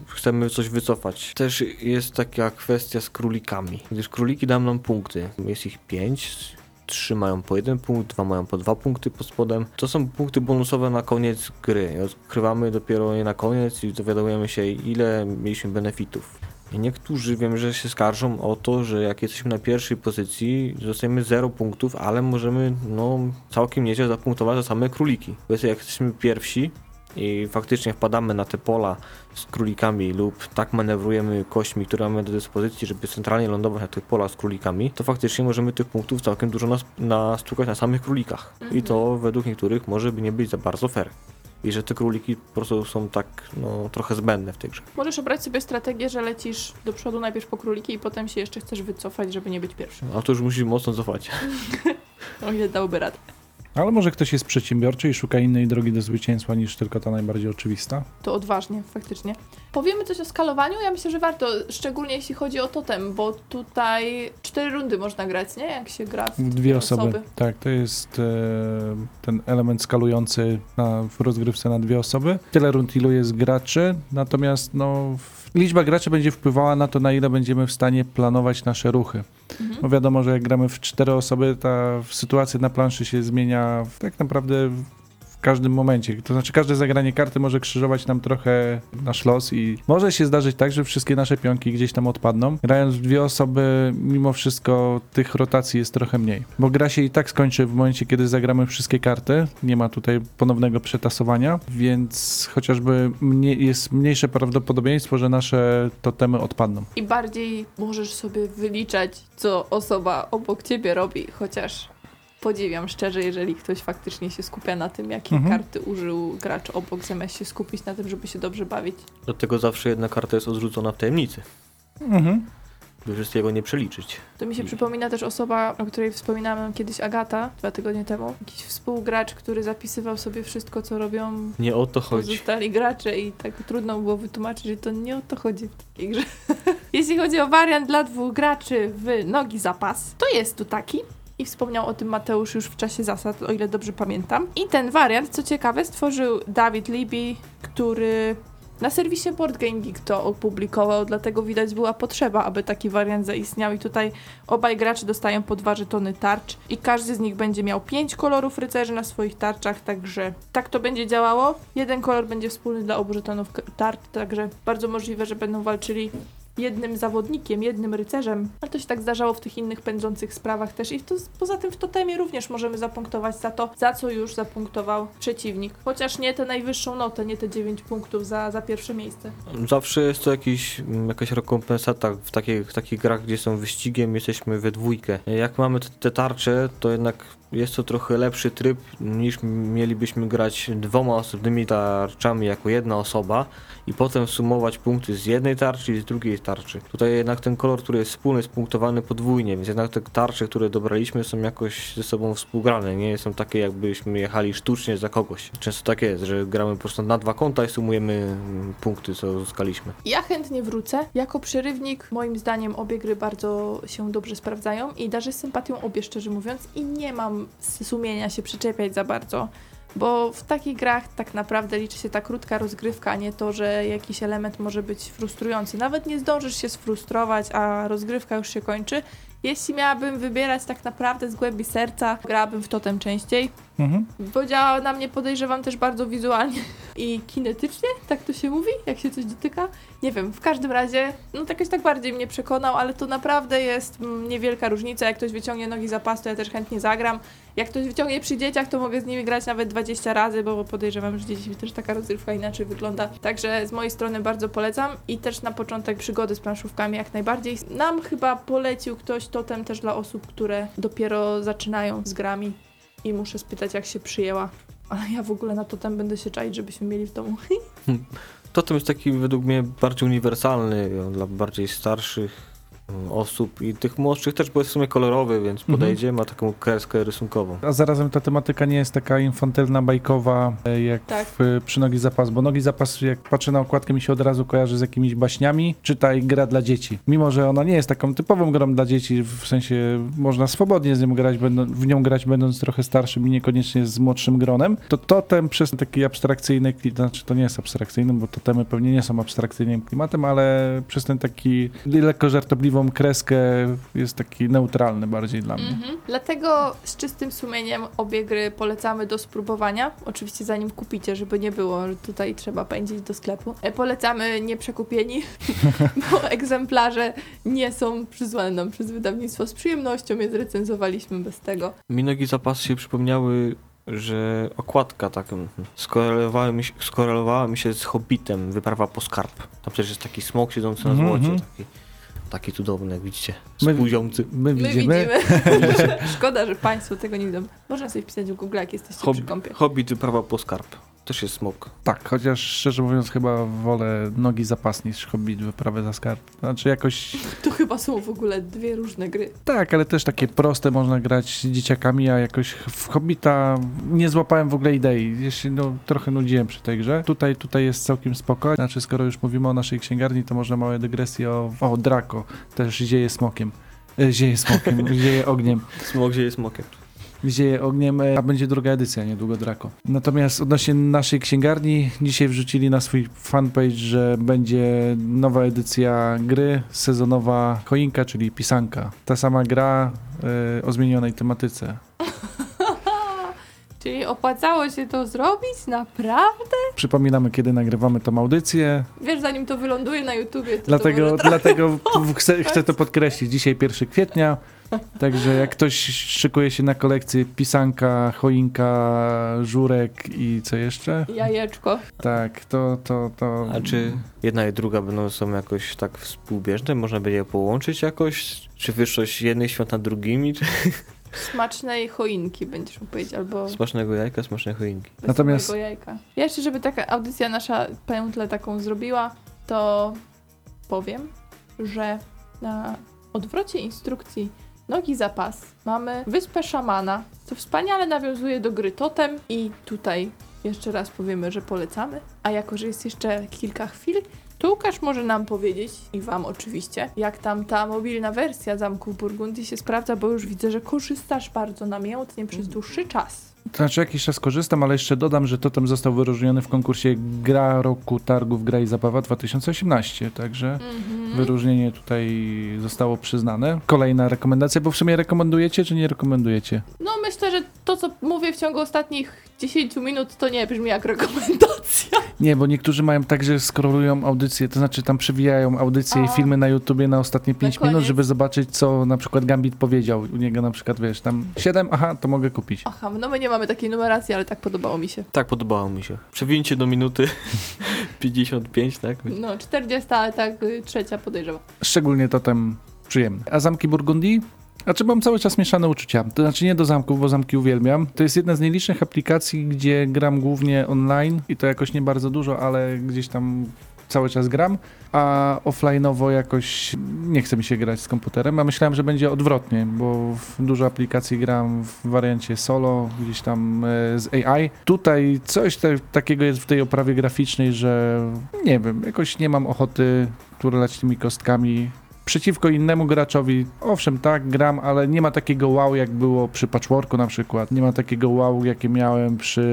chcemy coś wycofać. Też jest taka kwestia z królikami, gdyż króliki dają nam punkty. Jest ich pięć, trzy mają po jeden punkt, dwa mają po dwa punkty pod spodem. To są punkty bonusowe na koniec gry. Odkrywamy dopiero je na koniec i dowiadujemy się ile mieliśmy benefitów. I niektórzy wiem, że się skarżą o to, że jak jesteśmy na pierwszej pozycji, dostajemy 0 punktów, ale możemy no, całkiem nieźle zapunktować za same króliki. Powiedzmy, jak jesteśmy pierwsi, i faktycznie wpadamy na te pola z królikami lub tak manewrujemy kośćmi, które mamy do dyspozycji, żeby centralnie lądować na tych polach z królikami, to faktycznie możemy tych punktów całkiem dużo nas, nastukać na samych królikach. I to według niektórych może by nie być za bardzo fair. I że te króliki po prostu są tak no, trochę zbędne w tej grze. Możesz obrać sobie strategię, że lecisz do przodu najpierw po króliki i potem się jeszcze chcesz wycofać, żeby nie być pierwszym. A to już musisz mocno cofać. O ile dałby radę. Ale może ktoś jest przedsiębiorczy i szuka innej drogi do zwycięstwa niż tylko ta najbardziej oczywista. To odważnie, faktycznie. Powiemy coś o skalowaniu? Ja myślę, że warto, szczególnie jeśli chodzi o totem, bo tutaj cztery rundy można grać, nie? Jak się gra w Dwie dwie osoby. Tak, to jest e, ten element skalujący na, w rozgrywce na dwie osoby. Tyle rund, ilu jest graczy, natomiast no, liczba graczy będzie wpływała na to, na ile będziemy w stanie planować nasze ruchy. Mhm. Bo wiadomo, że jak gramy w cztery osoby, ta sytuacja na planszy się zmienia tak naprawdę każdym momencie. To znaczy, każde zagranie karty może krzyżować nam trochę nasz los i może się zdarzyć tak, że wszystkie nasze pionki gdzieś tam odpadną. Grając w dwie osoby, mimo wszystko tych rotacji jest trochę mniej. Bo gra się i tak skończy w momencie, kiedy zagramy wszystkie karty. Nie ma tutaj ponownego przetasowania, więc chociażby jest mniejsze prawdopodobieństwo, że nasze totemy odpadną. I bardziej możesz sobie wyliczać, co osoba obok ciebie robi, chociaż podziwiam szczerze, jeżeli ktoś faktycznie się skupia na tym, jakie Mhm. karty użył gracz obok, zamiast się skupić na tym, żeby się dobrze bawić. Dlatego zawsze jedna karta jest odrzucona w tajemnicy, Mhm. by wszystkiego nie przeliczyć. To mi się I- przypomina też osoba, o której wspominałam kiedyś Agata dwa tygodnie temu. Jakiś współgracz, który zapisywał sobie wszystko, co robią Nie o to chodzi. pozostali gracze i tak trudno było wytłumaczyć, że to nie o to chodzi w takiej grze. Jeśli chodzi o wariant dla dwóch graczy w nogi zapas, to jest tu taki. I wspomniał o tym Mateusz już w czasie zasad, o ile dobrze pamiętam. I ten wariant, co ciekawe, stworzył Dawid Libby, który na serwisie Board Game Geek to opublikował, dlatego widać była potrzeba, aby taki wariant zaistniał. I tutaj obaj gracze dostają po dwa żetony tarcz i każdy z nich będzie miał pięć kolorów rycerzy na swoich tarczach, także tak to będzie działało. Jeden kolor będzie wspólny dla obu żetonów tarcz, także bardzo możliwe, że będą walczyli jednym zawodnikiem, jednym rycerzem. Ale to się tak zdarzało w tych innych pędzących sprawach też. I to, poza tym w totemie również możemy zapunktować za to, za co już zapunktował przeciwnik. Chociaż nie tę najwyższą notę, nie te 9 punktów za, za pierwsze miejsce. Zawsze jest to jakiś, mm, jakaś rekompensata w takich, w takich grach, gdzie są wyścigiem, jesteśmy we dwójkę. Jak mamy te, te tarcze, to jednak jest to trochę lepszy tryb niż mielibyśmy grać dwoma osobnymi tarczami jako jedna osoba i potem sumować punkty z jednej tarczy i z drugiej tarczy. Tutaj jednak ten kolor, który jest wspólny, jest punktowany podwójnie, więc jednak te tarcze, które dobraliśmy są jakoś ze sobą współgrane, nie są takie jakbyśmy jechali sztucznie za kogoś. Często tak jest, że gramy po prostu na dwa konta i sumujemy mm, punkty, co uzyskaliśmy. Ja chętnie wrócę. Jako przerywnik, moim zdaniem, obie gry bardzo się dobrze sprawdzają i darzę sympatią obie, szczerze mówiąc, i nie mam sumienia się przyczepiać za bardzo. Bo w takich grach tak naprawdę liczy się ta krótka rozgrywka, a nie to, że jakiś element może być frustrujący. Nawet nie zdążysz się sfrustrować, a rozgrywka już się kończy. Jeśli miałabym wybierać tak naprawdę z głębi serca, grałabym w totem częściej, Mhm. bo działa na mnie podejrzewam też bardzo wizualnie i kinetycznie, tak to się mówi, jak się coś dotyka. Nie wiem, w każdym razie, no tak jakoś tak bardziej mnie przekonał, ale to naprawdę jest niewielka różnica. Jak ktoś wyciągnie nogi za pas, to ja też chętnie zagram. Jak ktoś wyciągnie przy dzieciach, to mogę z nimi grać nawet 20 razy, bo podejrzewam, że dzieci też taka rozrywka inaczej wygląda. Także z mojej strony bardzo polecam i też na początek przygody z planszówkami jak najbardziej. Nam chyba polecił ktoś totem też dla osób, które dopiero zaczynają z grami i muszę spytać, jak się przyjęła. Ale ja w ogóle na totem będę się czaić, żebyśmy mieli w domu. Totem jest taki według mnie bardziej uniwersalny dla bardziej starszych osób i tych młodszych też, bo jest w sumie kolorowy, więc Mhm. podejdzie, ma taką kreskę rysunkową. A zarazem ta tematyka nie jest taka infantylna, bajkowa, e, jak Tak. w, przy Nogi Zapas, bo Nogi Zapas, jak patrzę na okładkę, mi się od razu kojarzy z jakimiś baśniami, czytaj gra dla dzieci. Mimo, że ona nie jest taką typową grą dla dzieci, w sensie można swobodnie z nią grać, będą, w nią grać będąc trochę starszym i niekoniecznie z młodszym gronem, to totem przez taki abstrakcyjny klimat, znaczy to nie jest abstrakcyjny, bo totemy pewnie nie są abstrakcyjnym klimatem, ale przez ten taki lekko żartobliwą kreskę jest taki neutralny bardziej dla mnie. Mhm. Dlatego z czystym sumieniem obie gry polecamy do spróbowania. Oczywiście zanim kupicie, żeby nie było, że tutaj trzeba pędzić do sklepu. E, Polecamy nieprzekupieni, bo egzemplarze nie są przysłane nam przez wydawnictwo. Z przyjemnością je zrecenzowaliśmy bez tego. Mi nogi zapas się przypomniały, że okładka tak mm, skorelowała mi, się- skorelowała mi się z Hobbitem, Wyprawa po skarb. Tam przecież jest taki smok siedzący na Mhm, złocie, mhm. taki, taki cudowny, jak widzicie, My-. My My widzimy. widzimy. Szkoda, że Państwo tego nie widzą. Można sobie wpisać w Google, jak jesteście Hob przy kąpie. Hobbit, Wyprawa po skarb. Też jest smok. Tak, chociaż szczerze mówiąc chyba wolę nogi zapas niż Hobbit wyprawę za skarb. Znaczy jakoś To chyba są w ogóle dwie różne gry. tak, ale też takie proste można grać z dzieciakami, a jakoś w Hobbita nie złapałem w ogóle idei. Się no, trochę nudziłem przy tej grze. Tutaj, tutaj jest całkiem spoko. Znaczy skoro już mówimy o naszej księgarni, to można małe dygresje o, o Draco. Też zieje smokiem. E, Zieje smokiem, zieje ogniem. Smok zieje smokiem. Zieje ogniem, e, a będzie druga edycja niedługo Draco. Natomiast odnośnie naszej księgarni, dzisiaj wrzucili na swój fanpage, że będzie nowa edycja gry, sezonowa choinka, czyli pisanka. Ta sama gra e, o zmienionej tematyce. Czyli opłacało się to zrobić? Naprawdę? Przypominamy, kiedy nagrywamy tą audycję, Wiesz, zanim to wyląduje na YouTubie, to dlatego, to dlatego chcę, chcę to podkreślić. Dzisiaj 1 kwietnia, także jak ktoś szykuje się na kolekcję pisanka, choinka, żurek i co jeszcze? Jajeczko. Tak, to, to, to... A czy jedna i druga będą są jakoś tak współbieżne? Można będzie je połączyć jakoś? Czy wyższość jednych świąt nad drugimi? Czy Smacznej choinki będziesz mógł powiedzieć, albo smacznego jajka, smacznej choinki? Natomiast- jajka. Ja jeszcze, żeby taka audycja nasza pętlę taką zrobiła, to powiem, że na odwrocie instrukcji Nogi za pas mamy Wyspę Szamana, co wspaniale nawiązuje do gry Totem i tutaj jeszcze raz powiemy, że polecamy. A jako, że jest jeszcze kilka chwil, to Łukasz może nam powiedzieć, i wam oczywiście, jak tam ta mobilna wersja Zamków Burgundii się sprawdza, bo już widzę, że korzystasz bardzo namiętnie przez dłuższy czas. To znaczy jakiś czas korzystam, ale jeszcze dodam, że Totem został wyróżniony w konkursie Gra Roku Targów Gra i Zabawa 2018, także Mhm. Wyróżnienie tutaj zostało przyznane. Kolejna rekomendacja, bo w sumie rekomendujecie czy nie rekomendujecie? No myślę, że to, co mówię w ciągu ostatnich 10 minut, to nie brzmi jak rekomendacja. Nie, bo niektórzy mają tak, że skrolują audycje, to znaczy tam przewijają audycje A. i filmy na YouTubie na ostatnie 5 minut, żeby zobaczyć, co na przykład Gambit powiedział. U niego na przykład, wiesz, tam 7, aha, to mogę kupić. Aha, no my nie mamy takiej numeracji, ale tak podobało mi się. Tak, podobało mi się. Przewincie do minuty 55, tak? No, 40, ale tak y, trzecia podejrzewam. Szczególnie Totem przyjemny. A Zamki Burgundii? Znaczy mam cały czas mieszane uczucia. To znaczy nie do zamków, bo zamki uwielbiam. To jest jedna z nielicznych aplikacji, gdzie gram głównie online i to jakoś nie bardzo dużo, ale gdzieś tam cały czas gram, a offline'owo jakoś nie chce mi się grać z komputerem, a myślałem, że będzie odwrotnie, bo w dużo aplikacji gram w wariancie solo, gdzieś tam e, z AI. Tutaj coś te, takiego jest w tej oprawie graficznej, że nie wiem, jakoś nie mam ochoty turlać tymi kostkami przeciwko innemu graczowi. Owszem, tak, gram, ale nie ma takiego wow, jak było przy Patchworku na przykład. Nie ma takiego wow, jakie miałem przy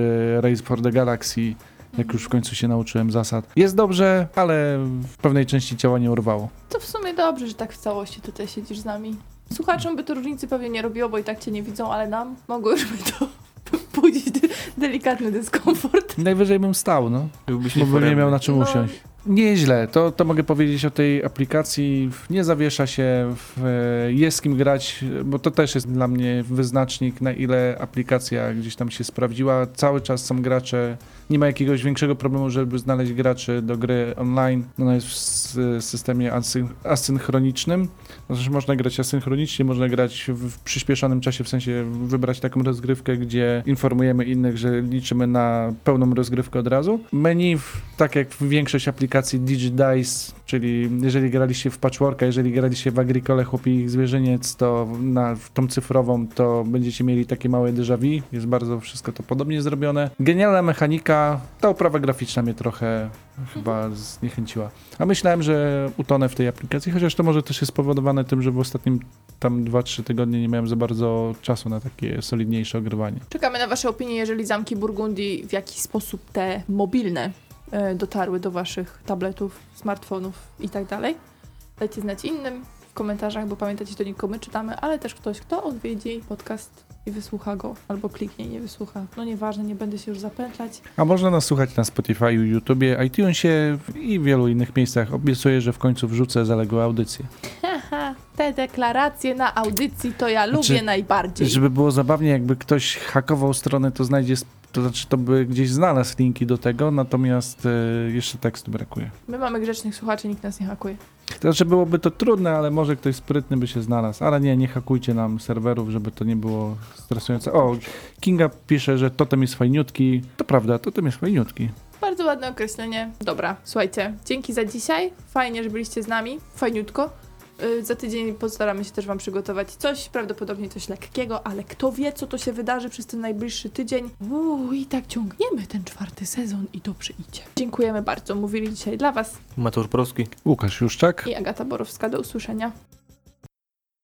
Race for the Galaxy, jak już w końcu się nauczyłem zasad. Jest dobrze, ale w pewnej części ciała nie urwało. To w sumie dobrze, że tak w całości tutaj siedzisz z nami. Słuchaczom by to różnicy pewnie nie robiło, bo i tak cię nie widzą, ale nam mogło już by to budzić de- delikatny dyskomfort. Najwyżej bym stał, no, Byłbyś bo bym nie miał na czym No. usiąść. Nieźle, to, to mogę powiedzieć o tej aplikacji. Nie zawiesza się, w, jest kim grać, bo to też jest dla mnie wyznacznik, na ile aplikacja gdzieś tam się sprawdziła. Cały czas są gracze, nie ma jakiegoś większego problemu, żeby znaleźć graczy do gry online. Ona jest w systemie asyn asynchronicznym. Znaczy, można grać asynchronicznie, można grać w, przyspieszonym czasie, w sensie wybrać taką rozgrywkę, gdzie informujemy innych, że liczymy na pełną rozgrywkę od razu. Menu, tak jak większość aplikacji DigiDice, czyli jeżeli graliście w Patchworka, jeżeli graliście w Agricole Chłopi Zwierzyniec, to na tą cyfrową to będziecie mieli takie małe déjà vu. Jest bardzo wszystko to podobnie zrobione. Genialna mechanika. Ta oprawa graficzna mnie trochę chyba zniechęciła. A myślałem, że utonę w tej aplikacji, chociaż to może też jest spowodowane tym, że w ostatnim tam 2-3 tygodnie nie miałem za bardzo czasu na takie solidniejsze ogrywanie. Czekamy na wasze opinie, jeżeli zamki Burgundii w jaki sposób te mobilne dotarły do waszych tabletów, smartfonów i tak dalej. Dajcie znać innym w komentarzach, bo pamiętajcie, to nikomu czytamy, ale też ktoś, kto odwiedzi podcast i wysłucha go, albo kliknie i nie wysłucha. No nieważne, nie będę się już zapętlać. A można nas słuchać na Spotify, YouTubie, iTunesie i wielu innych miejscach. Obiecuję, że w końcu wrzucę zaległe audycje. Haha, te deklaracje na audycji to ja Znaczy, lubię najbardziej. Żeby było zabawnie, jakby ktoś hakował stronę, to znajdzie, to znaczy to by gdzieś znalazł linki do tego, natomiast e, jeszcze tekstu brakuje. My mamy grzecznych słuchaczy, nikt nas nie hakuje. Znaczy byłoby to trudne, ale może ktoś sprytny by się znalazł. Ale nie, nie hakujcie nam serwerów, żeby to nie było stresujące. O, Kinga pisze, że totem jest fajniutki. To prawda, totem jest fajniutki. Bardzo ładne określenie. Dobra, słuchajcie, dzięki za dzisiaj. Fajnie, że byliście z nami. Fajniutko. Y, Za tydzień postaramy się też Wam przygotować coś, prawdopodobnie coś lekkiego, ale kto wie, co to się wydarzy przez ten najbliższy tydzień. Uuu, i tak ciągniemy ten czwarty sezon i dobrze idzie. Dziękujemy bardzo. Mówili dzisiaj dla Was Mateusz Porowski. Łukasz Juszczak. i Agata Borowska. Do usłyszenia.